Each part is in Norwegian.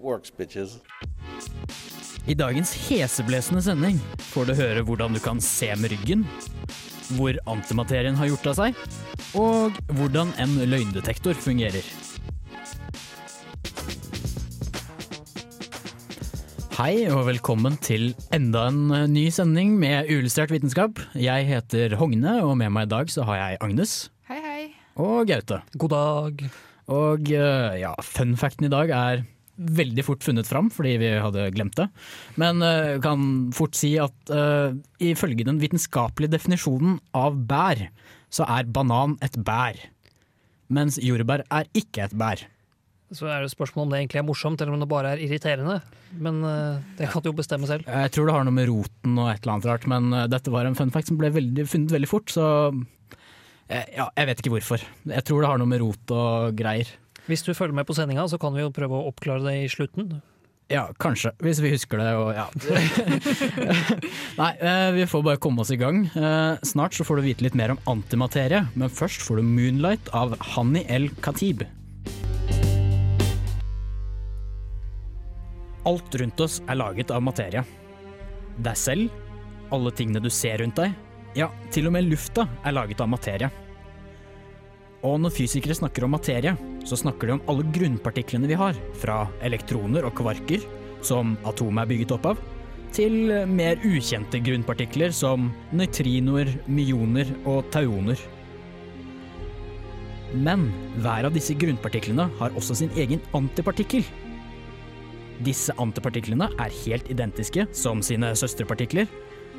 works, bitches. I dagens heseblesende sending får du høre hvordan du kan se med ryggen, hvor antimaterien har gjort av seg, og hvordan en løgndetektor fungerer. Hei og velkommen til enda en eh, ny sending med Uillustrert vitenskap. Jeg heter Hogne, og med meg i dag så har jeg Agnes Hei, hei. og Gaute. God dag. Og eh, ja, fun facten i dag er veldig fort funnet fram, fordi vi hadde glemt det. Men uh, kan fort si at uh, ifølge den vitenskapelige definisjonen av bær, så er banan et bær. Mens jordbær er ikke et bær. Så er det spørsmål om det egentlig er morsomt, eller om det bare er irriterende. Men uh, det kan du jo bestemme selv. Jeg tror det har noe med roten og et eller annet rart, men uh, dette var en fun fact som ble veldig, funnet veldig fort, så ja, jeg vet ikke hvorfor. Jeg tror det har noe med rot og greier. Hvis du følger med på sendinga, så kan vi jo prøve å oppklare det i slutten. Ja, kanskje, hvis vi husker det. Og, ja. Nei, eh, vi får bare komme oss i gang. Eh, snart så får du vite litt mer om antimaterie, men først får du 'Moonlight' av Hani El Khatib. Alt rundt oss er laget av materie. Deg selv, alle tingene du ser rundt deg, ja, til og med lufta er laget av materie. Og når fysikere snakker om materie, så snakker de om alle grunnpartiklene vi har, fra elektroner og kvarker, som atomet er bygget opp av, til mer ukjente grunnpartikler som nøytrinoer, myoner og tauoner. Men hver av disse grunnpartiklene har også sin egen antipartikkel. Disse antipartiklene er helt identiske som sine søsterpartikler,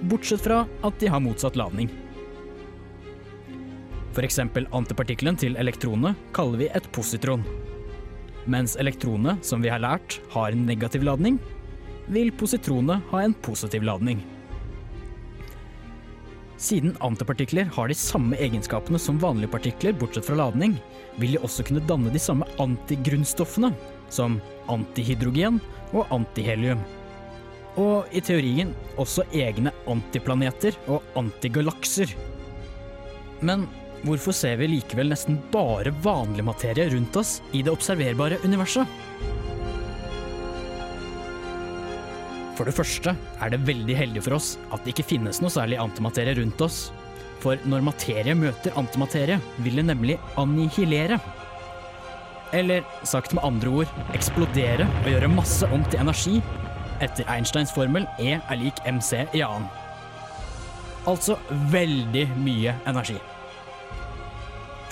bortsett fra at de har motsatt ladning. Eksempel antipartikkelen til elektronene kaller vi et positron. Mens elektronene, som vi har lært, har en negativ ladning, vil positronet ha en positiv ladning. Siden antipartikler har de samme egenskapene som vanlige partikler, bortsett fra ladning, vil de også kunne danne de samme antigrunnstoffene, som antihydrogen og antihelium. Og i teorien også egne antiplaneter og antigalakser. Men hvorfor ser vi likevel nesten bare vanlig materie rundt oss i det observerbare universet? For det første er det veldig heldig for oss at det ikke finnes noe særlig antimaterie rundt oss. For når materie møter antimaterie, vil det nemlig annihilere. Eller sagt med andre ord eksplodere og gjøre masse om til energi etter Einsteins formel E er lik mc i annen. Altså veldig mye energi.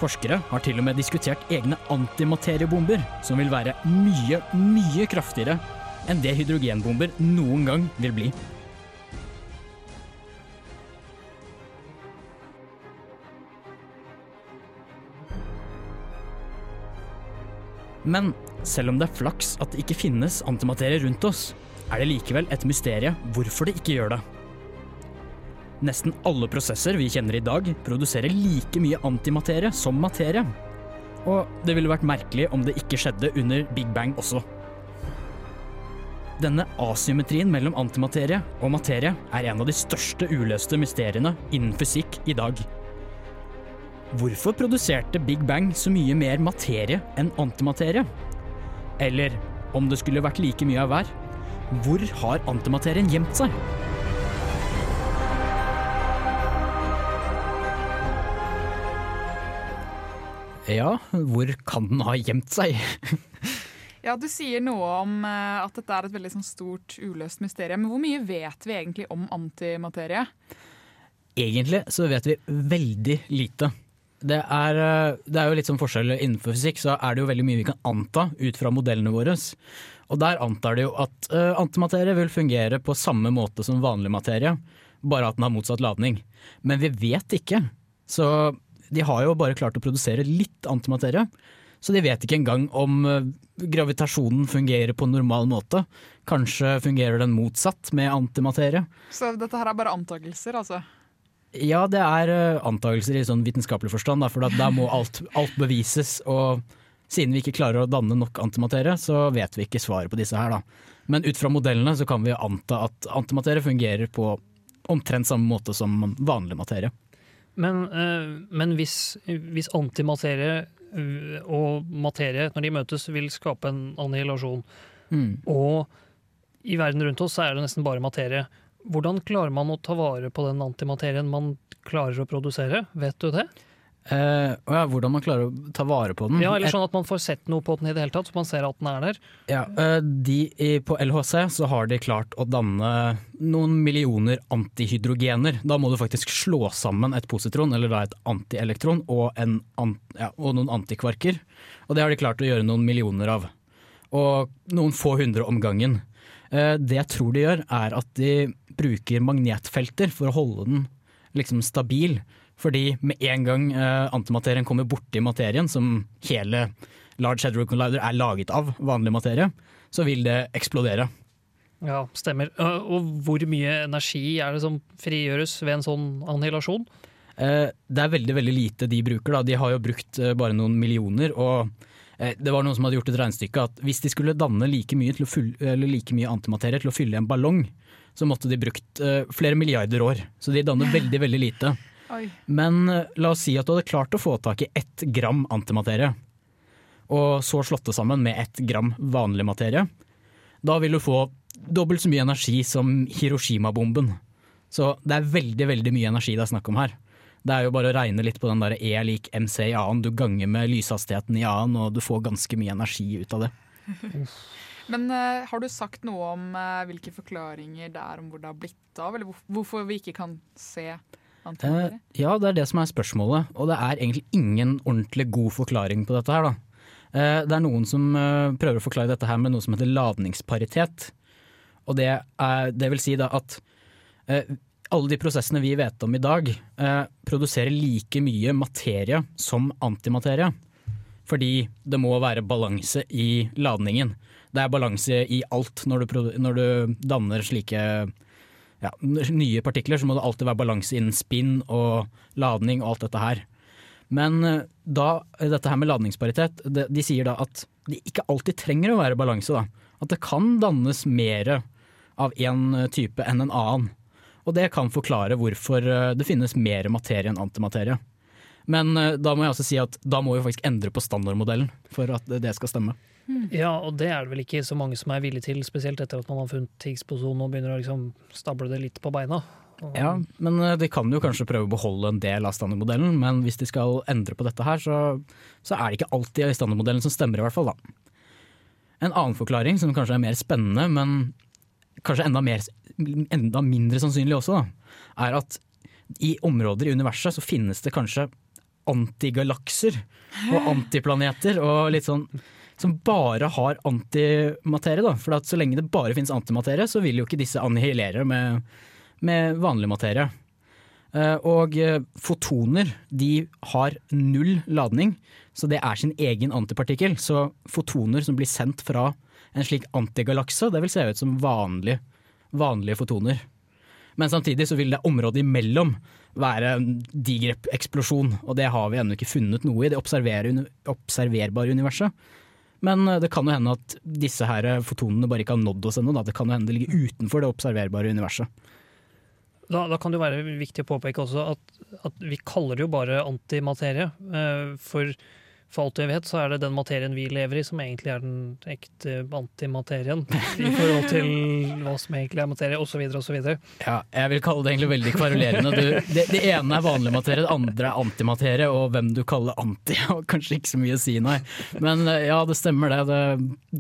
Forskere har til og med diskutert egne antimateriebomber, som vil være mye, mye kraftigere enn det hydrogenbomber noen gang vil bli. Men selv om det er flaks at det ikke finnes antimaterie rundt oss, er det likevel et mysterium hvorfor det ikke gjør det. Nesten alle prosesser vi kjenner i dag, produserer like mye antimaterie som materie. Og det ville vært merkelig om det ikke skjedde under Big Bang også. Denne asymmetrien mellom antimaterie og materie er en av de største uløste mysteriene innen fysikk i dag. Hvorfor produserte Big Bang så mye mer materie enn antimaterie? Eller om det skulle vært like mye av hver, hvor har antimaterien gjemt seg? Ja, hvor kan den ha gjemt seg? Ja, Du sier noe om eh, at dette er et veldig sånn, stort uløst mysterium. Men hvor mye vet vi egentlig om antimaterie? Egentlig så vet vi veldig lite. Det er, eh, det er jo litt sånn forskjell innenfor fysikk, så er det jo veldig mye vi kan anta ut fra modellene våre. Og der antar de jo at uh, antimaterie vil fungere på samme måte som vanlig materie, bare at den har motsatt ladning. Men vi vet ikke. Så de har jo bare klart å produsere litt antimaterie. Så de vet ikke engang om eh, gravitasjonen fungerer på en normal måte. Kanskje fungerer den motsatt med antimaterie. Så dette her er bare antakelser, altså. Ja, det er eh, antakelser i sånn vitenskapelig forstand, da, for da må alt, alt bevises. Og siden vi ikke klarer å danne nok antimaterie, så vet vi ikke svaret på disse her. Da. Men ut fra modellene så kan vi anta at antimaterie fungerer på omtrent samme måte som vanlig materie. Men, eh, men hvis, hvis antimaterie eh, og materie, når de møtes, vil skape en annihilasjon, Mm. og i verden rundt oss så er det nesten bare materie, hvordan klarer man å ta vare på den antimaterien man klarer å produsere? Vet du det? Og ja, hvordan man klarer å ta vare på den. Ja, eller sånn at man får sett noe på den i det hele tatt, så man ser at den er der. Ja, uh, de, i, på LHC så har de klart å danne noen millioner antihydrogener. Da må du faktisk slå sammen et positron, eller da et antielektron, og, en, an, ja, og noen antikvarker. Og det har de klart å gjøre noen millioner av. Og noen få hundre om gangen. Uh, det jeg tror de gjør, er at de bruker magnetfelter for å holde den liksom stabil. Fordi med en gang eh, antimaterien kommer borti materien, som hele Large Hadron Collider er laget av, vanlig materie, så vil det eksplodere. Ja, stemmer. Eh, Og hvor mye energi er det som frigjøres ved en sånn annihilasjon? Eh, det er veldig veldig lite de bruker. Da. De har jo brukt bare noen millioner. og det var noen som hadde gjort et regnestykke at hvis de skulle danne like mye, fylle, eller like mye antimaterie til å fylle en ballong, så måtte de brukt flere milliarder år. Så de danner veldig, veldig lite. Oi. Men eh, la oss si at du hadde klart å få tak i ett gram antimaterie, og så slått det sammen med ett gram vanlig materie. Da vil du få dobbelt så mye energi som Hiroshima-bomben. Så det er veldig, veldig mye energi det er snakk om her. Det er jo bare å regne litt på den der E lik MC i A-en. Du ganger med lyshastigheten i A-en, og du får ganske mye energi ut av det. Men uh, har du sagt noe om uh, hvilke forklaringer det er om hvor det har blitt av, eller hvorfor vi ikke kan se Eh, ja, det er det som er spørsmålet, og det er egentlig ingen ordentlig god forklaring på dette her, da. Eh, det er noen som eh, prøver å forklare dette her med noe som heter ladningsparitet. Og det, er, det vil si da at alle de prosessene vi vet om i dag, produserer like mye materie som antimaterie. Fordi det må være balanse i ladningen. Det er balanse i alt når du, når du danner slike ja, nye partikler, så må det alltid være balanse innen spinn og ladning og alt dette her. Men eh, da, dette her med ladningsparitet, de, de sier da at det ikke alltid trenger å være balanse. At det kan dannes mer av én type enn en annen. Og det kan forklare hvorfor eh, det finnes mer materie enn antimaterie. Men eh, da må jeg også si at da må vi faktisk endre på standardmodellen for at det skal stemme. Ja, og det er det vel ikke så mange som er villige til, spesielt etter at man har funnet Higgs-boson og begynner å liksom stable det litt på beina. Ja, men eh, de kan jo kanskje prøve å beholde en del av standardmodellen, men hvis de skal endre på dette her, så, så er det ikke alltid standardmodellen som stemmer, i hvert fall. da. En annen forklaring, som kanskje er mer spennende, men kanskje enda, mer, enda mindre sannsynlig også, da, er at i områder i universet så finnes det kanskje antigalakser og antiplaneter og litt sånn som bare har antimaterie. da. For så lenge det bare finnes antimaterie, så vil jo ikke disse annihilere med, med vanlig materie. Eh, Og eh, fotoner de har null ladning, så det er sin egen antipartikkel. Så fotoner som blir sendt fra en slik antigalakse, det vil se ut som vanlige, vanlige fotoner. Men samtidig så vil det området imellom være en diger eksplosjon, og det har vi ennå ikke funnet noe i det observerbare universet. Men eh, det kan jo hende at disse her fotonene bare ikke har nådd oss ennå. Det kan jo hende det ligger utenfor det observerbare universet. Da, da kan det jo være viktig å påpeke også at, at vi kaller det jo bare antimaterie. Eh, For, for alt jeg vet, så er det den materien vi lever i som egentlig er den ekte antimaterien. I forhold til hva som egentlig er materie, osv. osv. Ja, jeg vil kalle det egentlig veldig kvarulerende. Du, det, det ene er vanlig materie, det andre er antimaterie, og hvem du kaller anti har kanskje ikke så mye å si, nei. Men eh, ja, det stemmer det. Det,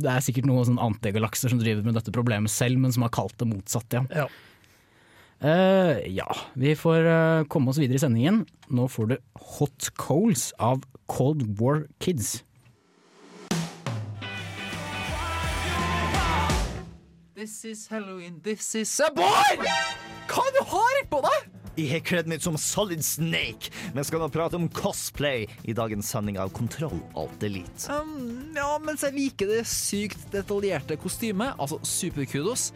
det er sikkert noen sånn antigalakser som driver med dette problemet selv, men som har kalt det motsatt, ja. Ja. Eh, ja, vi får uh, komme oss videre i sendingen. Nå får du Hot Coals av Cold War Kids. This is Halloween, this is a boy! Hva du har på deg? Jeg har kledd meg som Solid Snake. Vi skal nå prate om cosplay i dagens sending av Kontroll Alt Elite. Um, ja, mens jeg liker det sykt detaljerte kostymet, altså superkudos,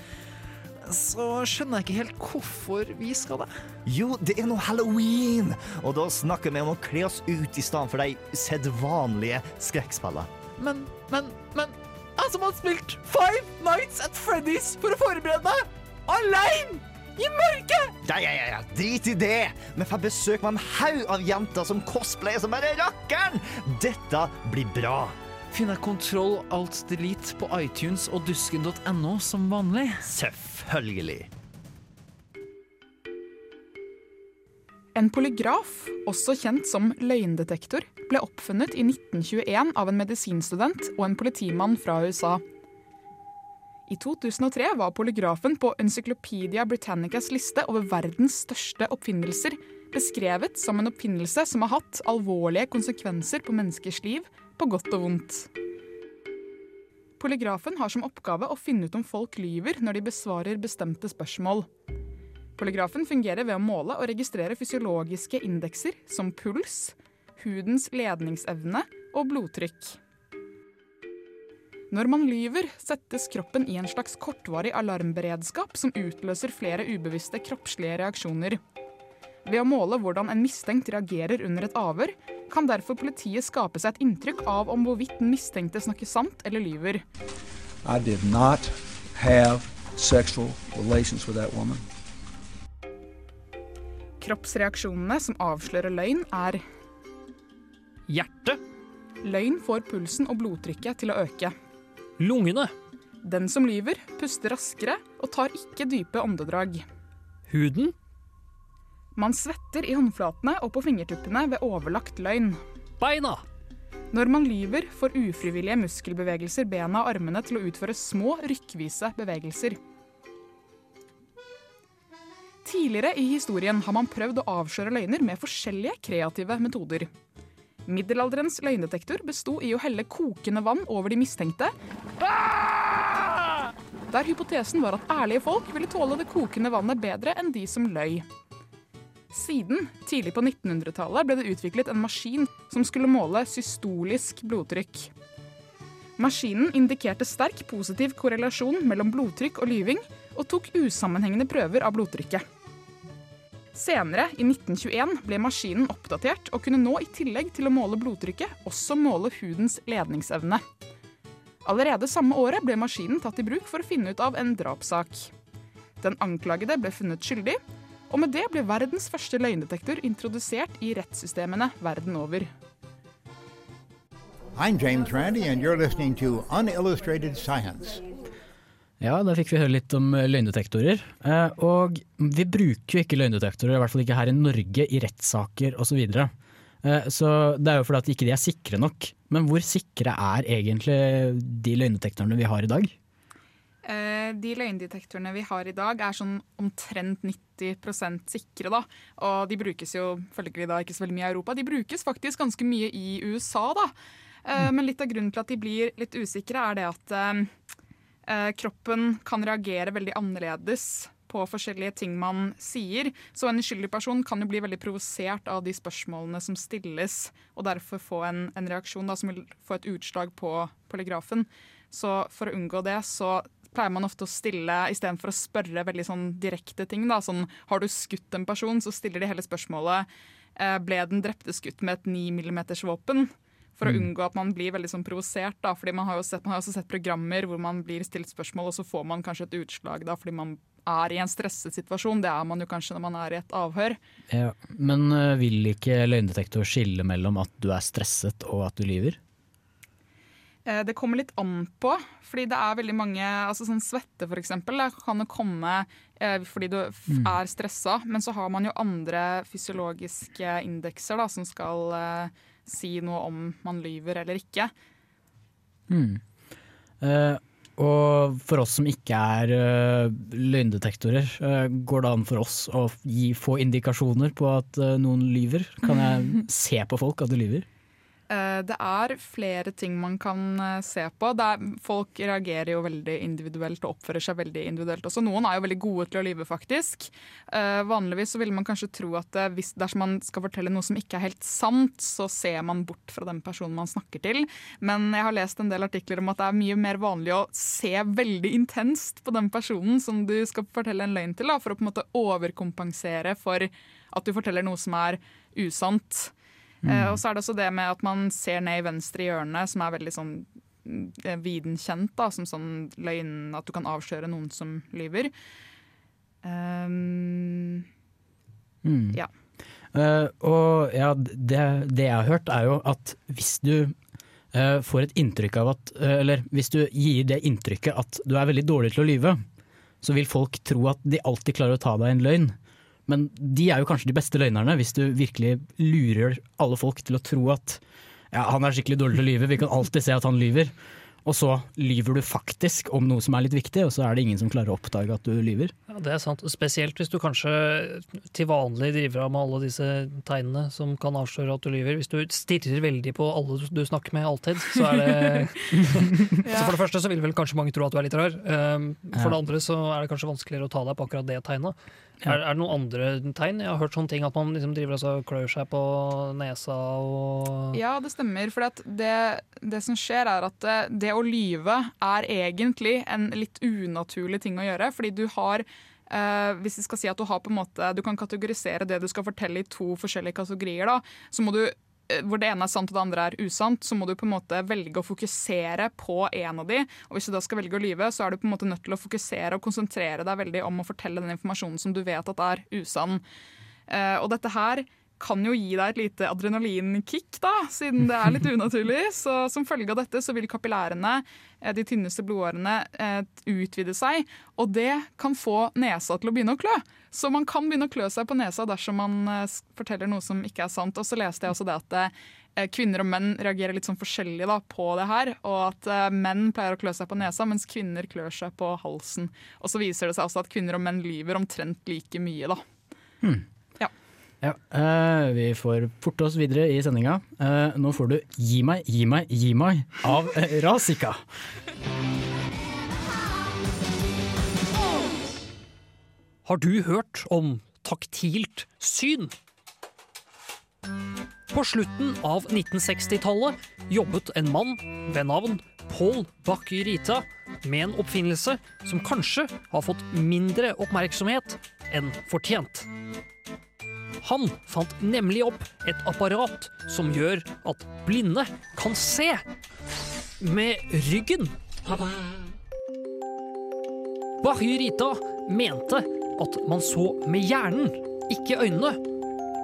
så skjønner jeg ikke helt hvorfor vi skal det. Jo, det er nå halloween, og da snakker vi om å kle oss ut i stedet for de sedvanlige skrekkspillene. Men, men, men Jeg som har spilt Five Nights at Freddy's for å forberede meg! Aleine! I mørket! Ja, ja, ja, drit i det! Vi får besøk med en haug av jenter som cosplayer som bare rakkeren! Dette blir bra. Finner jeg Kontroll Alt Delete på iTunes og dusken.no som vanlig? Selvfølgelig. En polygraf, også kjent som løgndetektor, ble oppfunnet i 1921 av en medisinstudent og en politimann fra USA. I 2003 var polygrafen på Encyclopedia Britannicas liste over verdens største oppfinnelser beskrevet som en oppfinnelse som har hatt alvorlige konsekvenser på menneskers liv, på godt og vondt. Polygrafen har som oppgave å finne ut om folk lyver når de besvarer bestemte spørsmål. Polygrafen fungerer ved å måle og registrere fysiologiske indekser som puls, hudens ledningsevne og blodtrykk. Når man lyver, settes kroppen i en slags kortvarig alarmberedskap som utløser flere ubevisste kroppslige reaksjoner. Ved å måle hvordan en mistenkt reagerer under et avhør, kan derfor politiet skape seg et inntrykk av om hvorvidt den mistenkte snakker sant eller lyver. I did not have sexual relations with that woman. Kroppsreaksjonene som avslører løgn, er Hjerte. Løgn får pulsen og blodtrykket til å øke. Lungene. Den som lyver, puster raskere og tar ikke dype åndedrag. Huden. Man svetter i håndflatene og på fingertuppene ved overlagt løgn. Beina. Når man lyver, får ufrivillige muskelbevegelser bena og armene til å utføre små, rykkvise bevegelser. Tidligere i historien har man prøvd å avsløre løgner med forskjellige kreative metoder. Middelalderens løgndetektor besto i å helle kokende vann over de mistenkte, der hypotesen var at ærlige folk ville tåle det kokende vannet bedre enn de som løy. Siden, tidlig på 1900-tallet, ble det utviklet en maskin som skulle måle systolisk blodtrykk. Maskinen indikerte sterk positiv korrelasjon mellom blodtrykk og lyving, og tok usammenhengende prøver av blodtrykket. Senere, i 1921, ble maskinen oppdatert og kunne nå i tillegg til å måle blodtrykket, også måle hudens ledningsevne. Allerede samme året ble maskinen tatt i bruk for å finne ut av en drapssak. Den anklagede ble funnet skyldig, og med det ble verdens første løgndetektor introdusert i rettssystemene verden over. I'm James Randi, and you're listening to Unillustrated Science. Ja, da fikk vi høre litt om eh, løgndetektorer. Eh, Og vi bruker jo ikke løgndetektorer, i hvert fall ikke her i Norge, i rettssaker osv. Så, videre. Eh, så det er jo fordi at ikke de er sikre nok. Men hvor sikre er egentlig de løgndetektorene vi har i dag? Eh, De løgndetektorene vi har i dag er sånn omtrent 90% sikre. da. Og de brukes jo følgelig da ikke så veldig mye i Europa. De brukes faktisk ganske mye i USA, da. Eh, Men litt av grunnen til at de blir litt usikre, er det at eh, kroppen kan reagere veldig annerledes på forskjellige ting man sier. Så en uskyldig person kan jo bli veldig provosert av de spørsmålene som stilles, og derfor få en, en reaksjon da, som vil få et utslag på polygrafen. Så for å unngå det, så pleier man ofte å stille, istedenfor å spørre veldig sånn direkte ting, da, sånn har du skutt en person, så stiller de hele spørsmålet eh, ble den drepte skutt med et 9 mm våpen? For å Mm. unngå at man blir veldig sånn provosert. da, fordi Man har sett, man har også sett programmer hvor man blir stilt spørsmål, og så får man kanskje et utslag da, fordi man er i en stresset situasjon. Det er man jo kanskje når man er i et avhør. Ja, men eh, vil ikke løgndetektor skille mellom at du er stresset og at du lyver? Eh, Det kommer litt an på, fordi det er veldig mange altså Sånn svette, det kan jo komme eh, fordi du Mm. er stressa, men så har man jo andre fysiologiske indekser da, som skal eh, si noe om man lyver eller ikke. Mm. Eh, og for oss som ikke er eh, løgndetektorer, går det an for oss å gi, få indikasjoner på at noen lyver? Kan jeg se på folk at de lyver? Eh, Det er flere ting man kan eh, se på. Er, folk reagerer jo veldig individuelt og oppfører seg veldig individuelt også. Noen er jo veldig gode til å lyve, faktisk. Eh, vanligvis så vil man kanskje tro at hvis, dersom man skal fortelle noe som ikke er helt sant, så ser man bort fra den personen man snakker til. Men jeg har lest en del artikler om at det er mye mer vanlig å se veldig intenst på den personen som du skal fortelle en løgn til, da, for å på en måte overkompensere for at du forteller noe som er usant. Eh, og så er det også det med at man ser ned i venstre hjørne, som er veldig sånn eh, viden kjent, da, som sånn løgn At du kan avsløre noen som lyver. Um, Mm. Ja. Uh, og ja, det, det jeg har hørt er jo at hvis du uh, får et inntrykk av at uh, Eller hvis du gir det inntrykket at du er veldig dårlig til å lyve, så vil folk tro at de alltid klarer å ta deg en løgn. Men de er jo kanskje de beste løgnerne, hvis du virkelig lurer alle folk til å tro at ja, han er skikkelig dårlig til å lyve, vi kan alltid se at han lyver. Og så lyver du faktisk om noe som er litt viktig, og så er det ingen som klarer å oppdage at du lyver. Ja, det er sant. Spesielt hvis du kanskje til vanlig driver av med alle disse tegnene som kan avsløre at du lyver. Hvis du stirrer veldig på alle du snakker med alltid, så er det Så for det første så vil vel kanskje mange tro at du er litt rar. Um, For det andre så er det kanskje vanskeligere å ta deg på akkurat det tegnet. Er, er det noen andre tegn? Jeg har hørt sånne ting at man liksom driver og klør seg på nesa og Ja, det stemmer. For det, det som skjer, er at det, det å lyve er egentlig en litt unaturlig ting å gjøre. Fordi du har eh, Hvis vi skal si at du har på en måte Du kan kategorisere det du skal fortelle i to forskjellige kategorier. da, så må du eh, hvor det ene er sant og det andre er usant, så må du på en måte velge å fokusere på en av de. Og hvis du da skal velge å lyve, så er du på en måte nødt til å fokusere og konsentrere deg veldig om å fortelle den informasjonen som du vet at er usann. Eh, og dette her kan jo gi deg et lite adrenalinkick, da, siden det er litt unaturlig. Så som følge av dette så vil kapillærene, eh, de tynneste blodårene, eh, utvide seg. Og det kan få nesa til å begynne å klø. Så man kan begynne å klø seg på nesa dersom man eh, forteller noe som ikke er sant. Og så leste jeg også det at kvinner og menn reagerer litt sånn forskjellig da, på det her. Og at menn pleier å klø seg på nesa, mens kvinner klør seg på halsen. Og så viser det seg også at kvinner og menn lyver omtrent like mye, da. Ja, uh, Vi får forte oss videre i sendinga. Uh, nå får du 'Gi meg, gi meg, gi meg' av eh, Razika. Har du hørt om taktilt syn? På slutten av 1960-tallet jobbet en mann ved navn Paul Bach-Rita med en oppfinnelse som kanskje har fått mindre oppmerksomhet enn fortjent. Han fant nemlig opp et apparat som gjør at blinde kan se med ryggen. Bach-Rita mente at man så med hjernen, ikke øynene,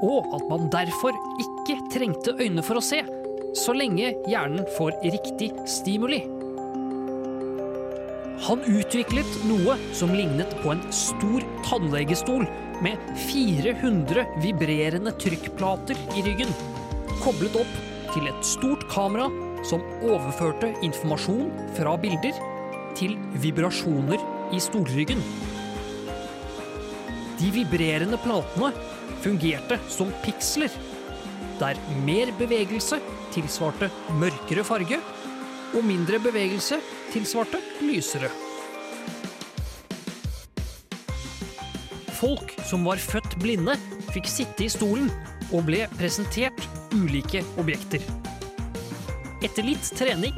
og at man derfor ikke trengte øyne for å se, så lenge hjernen får riktig stimuli. Han utviklet noe som lignet på en stor tannlegestol med 400 vibrerende trykkplater i ryggen, koblet opp til et stort kamera som overførte informasjon fra bilder til vibrasjoner i stolryggen. De vibrerende platene fungerte som piksler, der mer bevegelse tilsvarte mørkere farge, og mindre bevegelse tilsvarte lysere. Folk som var født blinde, fikk sitte i stolen og ble presentert ulike objekter. Etter litt trening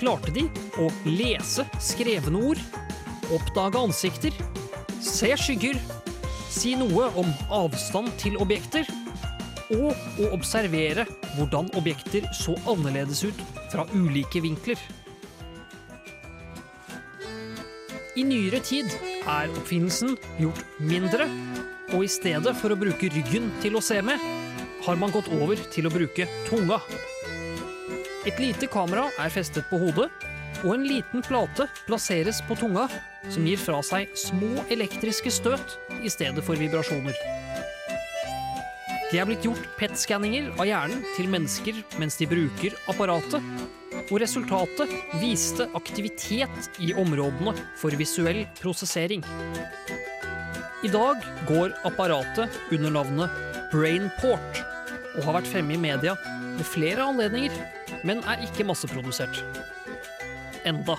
klarte de å lese skrevne ord, oppdage ansikter, se skygger, si noe om avstand til objekter, og å observere hvordan objekter så annerledes ut fra ulike vinkler. I nyere tid er oppfinnelsen gjort mindre, og i stedet for å bruke ryggen til å se med, har man gått over til å bruke tunga. Et lite kamera er festet på hodet, og en liten plate plasseres på tunga, som gir fra seg små elektriske støt i stedet for vibrasjoner. Det er blitt gjort PET-skanninger av hjernen til mennesker mens de bruker apparatet, og resultatet viste aktivitet i områdene for visuell prosessering. I dag går apparatet under navnet BrainPort, og har vært fremme i media ved flere anledninger, men er ikke masseprodusert. Enda.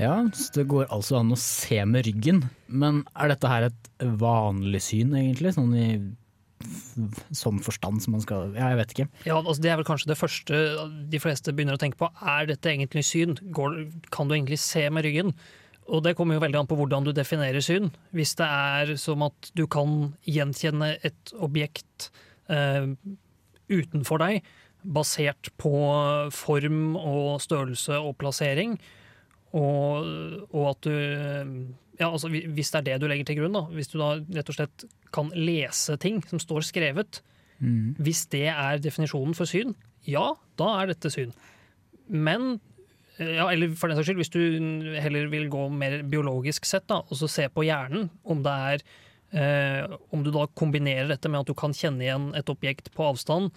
Ja, det går altså an å se med ryggen. Men er dette her et vanlig syn, egentlig? Sånn i sånn forstand som man skal Ja, jeg vet ikke. Ja, altså Det er vel kanskje det første de fleste begynner å tenke på. Er dette egentlig syn? Går, kan du egentlig se med ryggen? Og det kommer jo veldig an på hvordan du definerer syn. Hvis det er som at du kan gjenkjenne et objekt eh, utenfor deg, basert på form og størrelse og plassering, og, og at du ja, altså Hvis det er det du legger til grunn, da, hvis du da rett og slett kan lese ting som står skrevet, Mm. hvis det er definisjonen for syn, ja, da er dette syn. Men ja, eller for den saks skyld, hvis du heller vil gå mer biologisk sett, da, og så se på hjernen, om det er eh, Om du da kombinerer dette med at du kan kjenne igjen et objekt på avstand,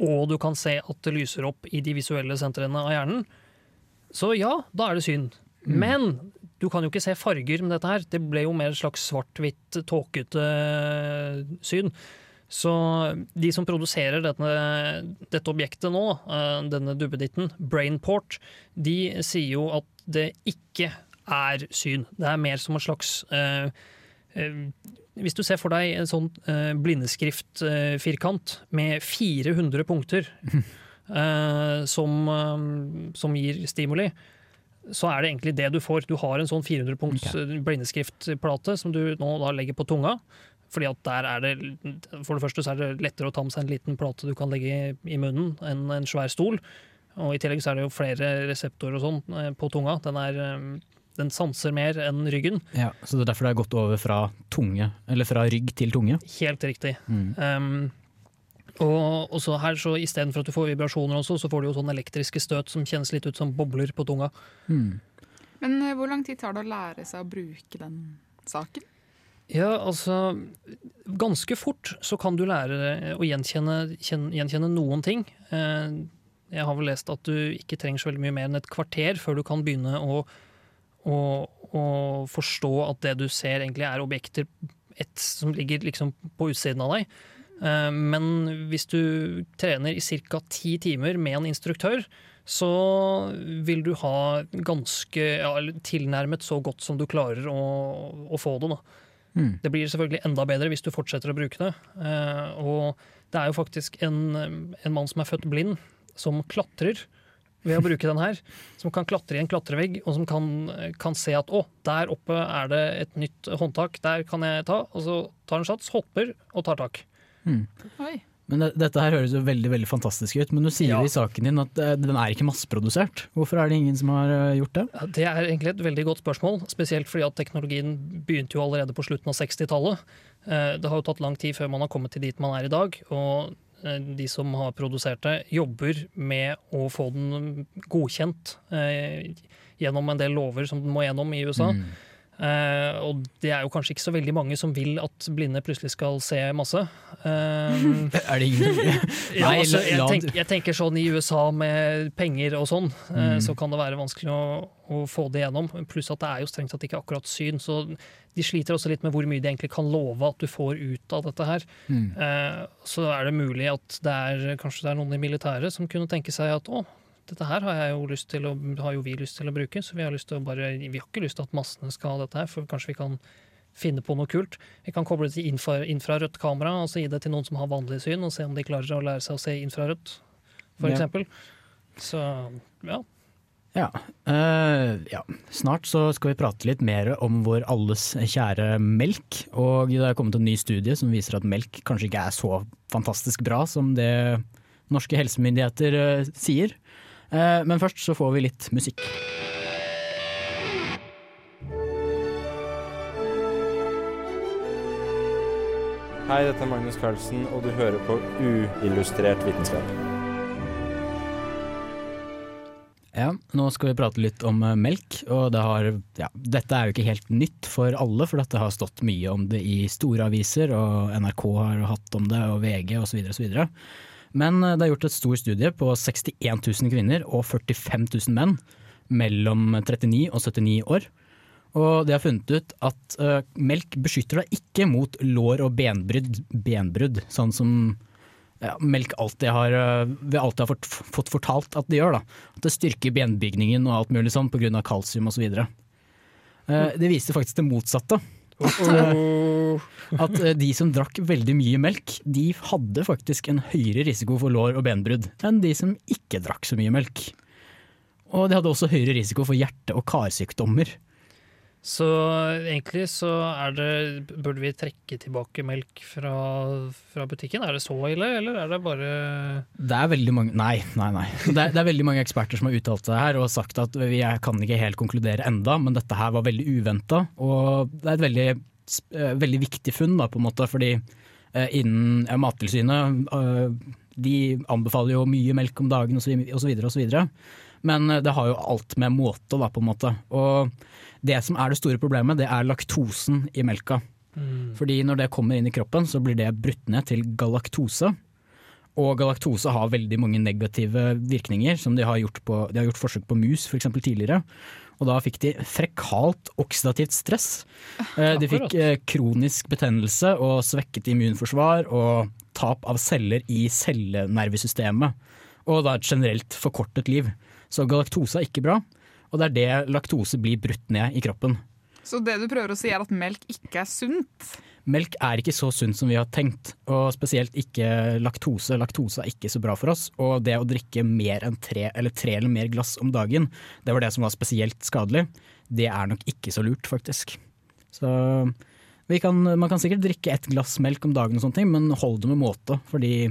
og du kan se at det lyser opp i de visuelle sentrene av hjernen, så ja, da er det syn. Men du kan jo ikke se farger med dette her. Det ble jo mer et slags svart-hvitt, tåkete eh, syn. Så de som produserer dette, dette objektet nå, eh, denne duppeditten, Brainport, de sier jo at det ikke er syn. Det er mer som en slags eh, eh, Hvis du ser for deg en sånn eh, blindeskriftfirkant med 400 punkter eh, som, som gir stimuli, så er det egentlig det du får. Du har en sånn 400 punkts blindeskriftplate som du nå da legger på tunga. Fordi at der er det For det første så er det lettere å ta med seg en liten plate du kan legge i munnen, enn en svær stol. Og i tillegg så er det jo flere reseptorer og sånn eh, på tunga. Den, er, eh, den sanser mer enn ryggen. Ja, Så det er derfor det er gått over fra tunge, eller fra rygg til tunge? Helt riktig. Mm. Um, og, og så her, så istedenfor at du får vibrasjoner også, så får du jo sånne elektriske støt som kjennes litt ut som bobler på tunga. Mm. Men eh, hvor lang tid tar det å lære seg å bruke den saken? Ja, altså Ganske fort så kan du lære å gjenkjenne, kjen- gjenkjenne noen ting. Eh, Jeg har vel lest at du ikke trenger så veldig mye mer enn et kvarter før du kan begynne å, å, å forstå at det du ser egentlig er objekter et som ligger liksom på utsiden av deg. Eh, Men hvis du trener i ca. ti timer med en instruktør, så vil du ha ganske ja, tilnærmet så godt som du klarer å, å få det. Mm. Det blir selvfølgelig enda bedre hvis du fortsetter å bruke det. Eh, og det er jo faktisk en, en mann som er født blind, som klatrer ved å bruke den her. Som kan klatre i en klatrevegg, og som kan, kan se at å, der oppe er det et nytt håndtak, der kan jeg ta. Og så tar han sats, hopper og tar tak. Mm. Men det, dette her høres jo veldig veldig fantastisk ut, men du sier Ja. i saken din at eh, den er ikke masseprodusert. Hvorfor er det ingen som har eh, gjort det? Ja, Det er egentlig et veldig godt spørsmål, spesielt fordi at teknologien begynte jo allerede på slutten av 60-tallet. Eh, Det har jo tatt lang tid før man har kommet til dit man er i dag, og de som har produsert det, jobber med å få den godkjent eh, gjennom en del lover som den må gjennom i USA. Mm. Eh, og det er jo kanskje ikke så veldig mange som vil at blinde plutselig skal se masse. Eh, Er det ingen ja, altså, jeg, tenk, jeg tenker sånn i USA med penger og sånn, eh, Mm. så kan det være vanskelig å, å få det gjennom. Pluss at det er jo strengt tatt ikke akkurat syn, så de sliter også litt med hvor mye de egentlig kan love at du får ut av dette her. Mm. Eh, så er det mulig at det er, kanskje det er noen i militæret som kunne tenke seg at å, dette her har, å, har jo vi lyst til å bruke, så vi har, lyst til å bare, vi har ikke lyst til at massene skal ha dette her, for kanskje vi kan finne på noe kult. Vi kan koble det til infra, infrarødt kamera og så gi det til noen som har vanlig syn, og se om de klarer å lære seg å se infrarødt, for Ja. eksempel. Så ja. Ja. øh, ja. Snart så skal vi prate litt mer om vår alles kjære melk. Og det er kommet en ny studie som viser at melk kanskje ikke er så fantastisk bra som det norske helsemyndigheter eh, sier. Eh, men først så får vi litt musikk. Hei, dette er Magnus Carlsen, og du hører på Uillustrert vitenskap. Ja, nå skal vi prate litt om eh, melk. Og det har, ja, dette er jo ikke helt nytt for alle, for dette har stått mye om det i store aviser, og NRK har hatt om det, og VG osv. osv. Men eh, det er gjort et stor studie på 61 000 kvinner og 45 000 menn mellom 39 og 79 år. Og de har funnet ut at uh, melk beskytter deg ikke mot lår- og benbrudd, benbrudd sånn som ja, melk alltid har, eh, vi alltid har fått, fått fortalt at det gjør. Da. At det styrker benbygningen og alt mulig sånn pga. kalsium osv. Uh, det viser faktisk det motsatte. At eh, de som drakk veldig mye melk, de hadde faktisk en høyere risiko for lår- og benbrudd enn de som ikke drakk så mye melk. Og de hadde også høyere risiko for hjerte- og karsykdommer. Så egentlig så er det Burde vi trekke tilbake melk fra, fra butikken? Er det så ille, eller er det bare Det er veldig mange Nei, nei, nei. Det er, det er veldig mange eksperter som har uttalt seg her og sagt at vi kan ikke helt konkludere enda, men dette her var veldig uventa. Og det er et veldig, eh, veldig viktig funn, da, på en måte, fordi eh, innen ja, Mattilsynet eh, de anbefaler jo mye melk om dagen osv. osv. Men eh, det har jo alt med måte, da, på en måte. Og det som er det store problemet, det er laktosen i melka. Mm. Fordi når det kommer inn i kroppen, så blir det brutt ned til galaktose. Og galaktose har veldig mange negative virkninger, som de har gjort, på, de har gjort forsøk på mus for eksempel tidligere. Og da fikk de frekalt oksidativt stress. Eh, De fikk eh, kronisk betennelse og svekket immunforsvar og tap av celler i cellenervesystemet. Og da et generelt forkortet liv. Så galaktose er ikke bra, og det er det laktose blir brutt ned i kroppen. Så det du prøver å si er at melk ikke er sunt? Melk er ikke så sunt som vi har tenkt, og spesielt ikke laktose. Laktose er ikke så bra for oss, og det å drikke mer enn tre eller tre eller mer glass om dagen, det var det som var spesielt skadelig. Det er nok ikke så lurt, faktisk. Så vi kan, man kan sikkert drikke ett glass melk om dagen, og sånne ting, men hold det med måte. Fordi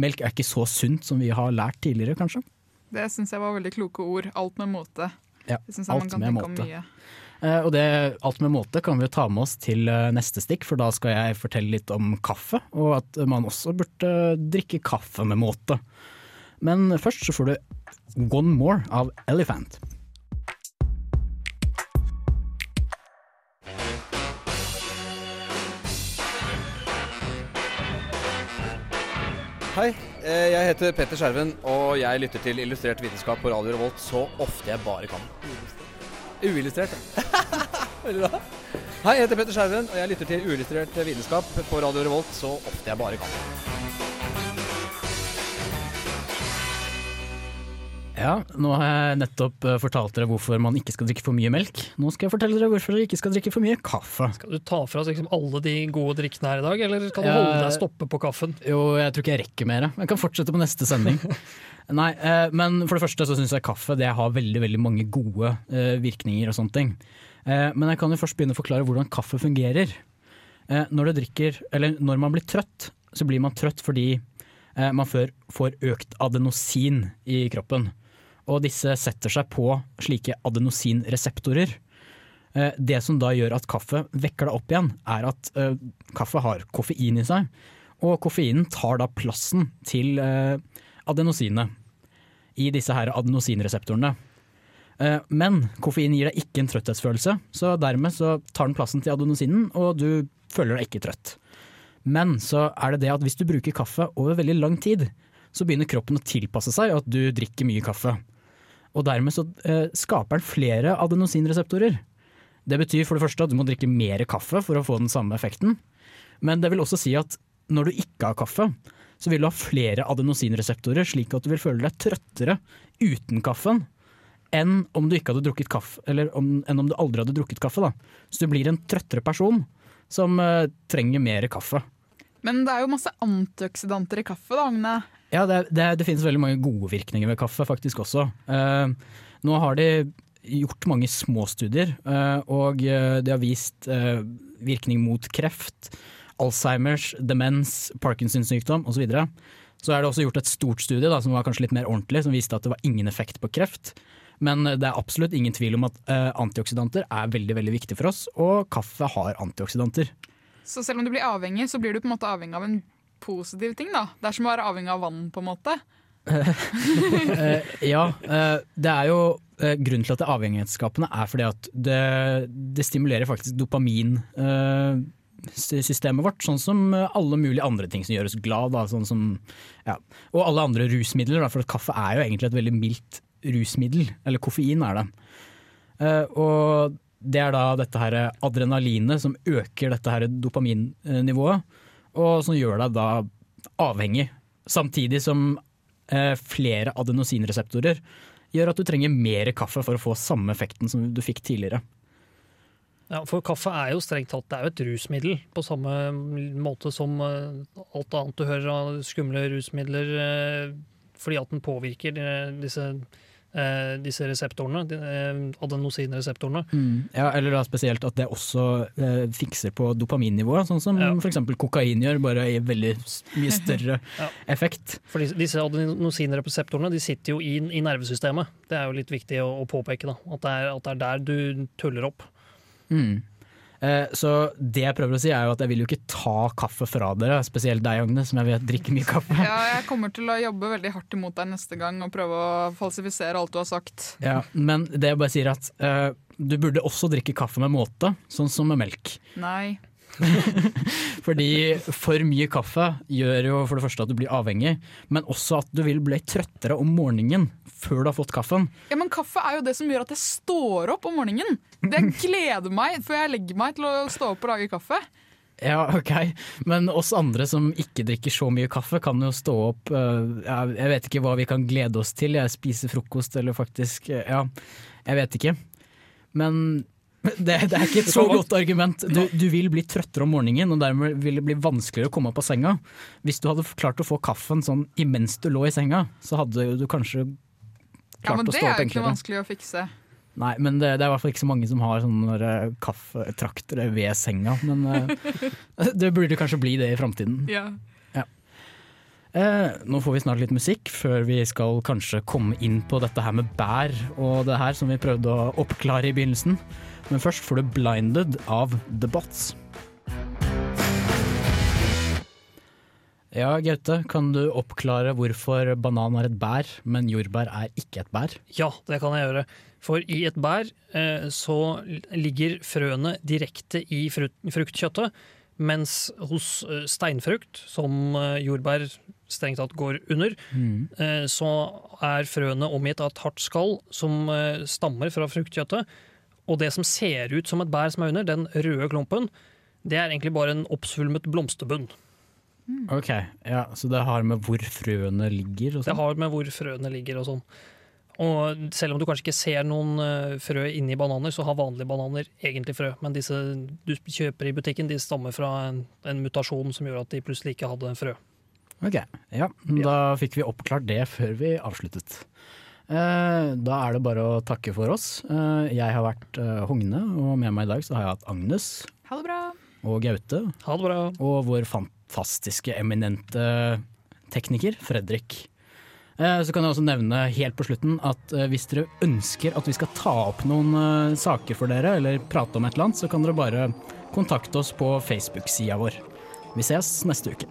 melk er ikke så sunt som vi har lært tidligere, kanskje. Det syns jeg var veldig kloke ord. Alt med måte. Ja, alt med måte. Eh, Og det, alt med måte kan vi jo ta med oss til eh, neste stikk, for da skal jeg fortelle litt om kaffe, og at man også burde drikke kaffe med måte. Men først så får du One More av Elephant. Hei, jeg heter Petter Skjerven, og jeg lytter til Illustrert vitenskap på Radio Revolt så ofte jeg bare kan. Uillustrert. Veldig bra. Hei, jeg heter Petter Skjerven, og jeg lytter til Uillustrert vitenskap på Radio Revolt så ofte jeg bare kan. Ja, nå har jeg nettopp eh, fortalt dere hvorfor man ikke skal drikke for mye melk. Nå skal jeg fortelle dere hvorfor dere ikke skal drikke for mye kaffe. Skal du ta fra oss liksom alle de gode drikkene her i dag, eller skal du holde deg stoppe på kaffen? Jo, jeg tror ikke jeg rekker mer. Jeg kan fortsette på neste sending. Nei, eh, men for det første så syns jeg kaffe det har veldig veldig mange gode eh, virkninger og sånne ting. Men jeg kan jo først begynne å forklare hvordan kaffe fungerer. Når, du drikker, eller når man blir trøtt, så blir man trøtt fordi man får økt adenosin i kroppen. Og disse setter seg på slike adenosinreseptorer. Eh, Det som da gjør at kaffe vekker deg opp igjen, er at eh, kaffe har koffein i seg. Og koffeinen tar da plassen til eh, adenosinet i disse her adenosinreseptorene. Men koffein gir deg ikke en trøtthetsfølelse, så dermed så tar den plassen til adenosinen, og du føler deg ikke trøtt. Men så er det det at hvis du bruker kaffe over veldig lang tid, så begynner kroppen å tilpasse seg at du drikker mye kaffe. Og dermed så eh, skaper den flere adenosinreseptorer. Det betyr for det første at du må drikke mer kaffe for å få den samme effekten. Men det vil også si at når du ikke har kaffe, så vil du ha flere adenosinreseptorer, slik at du vil føle deg trøttere uten kaffen enn om du kaffe, om, enn om du aldri hadde drukket kaffe. Da. Så du blir en trøttere person som eh, trenger mer kaffe. Men det er jo masse antioksidanter i kaffe, da, Agne. Ja, det, det, det finnes veldig mange gode virkninger ved kaffe faktisk også. Uh, nå har de gjort mange små studier, uh, og eh, de har vist uh, virkning mot kreft, Alzheimers, demens, Parkinsons sykdom osv. Så, så er det også gjort et stort studie da, som var kanskje litt mer ordentlig, som viste at det var ingen effekt på kreft. Men det er absolutt ingen tvil om at antioksidanter er veldig veldig viktig for oss, og kaffe har antioksidanter. Så selv om du blir avhengig, så blir du på en måte avhengig av en positiv ting. da. Det er som å være avhengig av vann, på en måte. Eh, ja, eh, det er jo eh, Grunnen til at det er avhengighetsskapende er fordi at det, det stimulerer faktisk dopaminsystemet vårt, sånn som alle mulige andre ting som gjør oss glad. Da, sånn som, ja. Og alle andre rusmidler, da, for kaffe er jo egentlig et veldig mildt rusmiddel. Eller koffein er det. Eh, og det er da dette her adrenalinet som øker dette her dopaminnivået, og som gjør deg da avhengig. Samtidig som eh, flere adenosinreseptorer gjør at du trenger mer kaffe for å få samme effekten som du fikk tidligere. Ja, For kaffe er jo strengt tatt det er jo et rusmiddel, på samme måte som eh, alt annet du hører av skumle rusmidler, eh, fordi at den påvirker eh, disse, disse reseptorene, eh, adenosinreseptorene. Ja, eller da spesielt at det også eh, fikser på dopaminnivået, sånn som for f.eks. kokain gjør, bare i veldig mye større Ja. effekt. For disse adenosinreseptorene de sitter jo i, i nervesystemet. Det er jo litt viktig å, å påpeke. da, At det, er, at det er der du tuller opp. Mm. Eh, Så det jeg prøver å si er jo at jeg vil jo ikke ta kaffe fra dere, spesielt deg Agnes, som jeg vet drikker mye kaffe. Ja, jeg kommer til å jobbe veldig hardt imot deg neste gang og prøve å falsifisere alt du har sagt. Ja, men det jeg bare sier at uh, du burde også drikke kaffe med måte, sånn som med melk. Nei. Fordi for mye kaffe gjør jo for det første at du blir avhengig, men også at du vil bli trøttere om morgenen før du har fått kaffen. Ja, men Kaffe er jo det som gjør at jeg står opp om morgenen. Det gleder meg før jeg legger meg til å stå opp og lage kaffe. Ja, ok, men oss andre som ikke drikker så mye kaffe, kan jo stå opp eh, Jeg vet ikke hva vi kan glede oss til. Jeg spiser frokost eller faktisk eh, Ja, jeg vet ikke. Men det, det er ikke et så godt argument. Du, du vil bli trøttere om morgenen, og dermed vil det bli vanskeligere å komme opp av senga. Hvis du hadde klart å få kaffen sånn imens du lå i senga, så hadde du kanskje Ja, klart men å Det stå er opp jo ikke noe enklere. vanskelig å fikse. Nei, men det, det er i hvert fall ikke så mange som har sånne kaffetraktere ved senga. Men eh, det burde kanskje bli det i framtiden. Ja. Eh, nå får vi snart litt musikk, før vi skal kanskje komme inn på dette her med bær og det her som vi prøvde å oppklare i begynnelsen. Men først får du 'Blinded' av The Bots. Ja, Gaute, kan du oppklare hvorfor banan er et bær, men jordbær er ikke et bær? Ja, det kan jeg gjøre. For i et bær eh, så ligger frøene direkte i frukt, fruktkjøttet, mens hos eh, steinfrukt, som eh, jordbær strengt tatt går under, Mm. eh, så er frøene omgitt av et hardt skall som eh, stammer fra fruktkjøttet. Og det som ser ut som et bær som er under, den røde klumpen, det er egentlig bare en oppsvulmet blomsterbunn. Ok, ja, Så det har med hvor frøene ligger? Og Det sånn? har med hvor frøene ligger og sånn. Og selv om du kanskje ikke ser noen eh, frø inni bananer, så har vanlige bananer egentlig frø. Men disse du kjøper i butikken, de stammer fra en, en mutasjon som gjør at de plutselig ikke hadde en frø. Ok, ja, da fikk vi oppklart det før vi avsluttet. Eh, da er det bare å takke for oss. Eh, jeg har vært eh, Hogne, og med meg i dag så har jeg hatt Agnes Ha det bra. og Gaute. Ha det bra. Og vår fantastiske, eminente tekniker Fredrik. Eh, Så kan jeg også nevne helt på slutten at hvis dere ønsker at vi skal ta opp noen saker for dere, eller prate om et eller annet, så kan dere bare kontakte oss på Facebook-sida vår. Vi ses neste uke.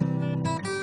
Thank you.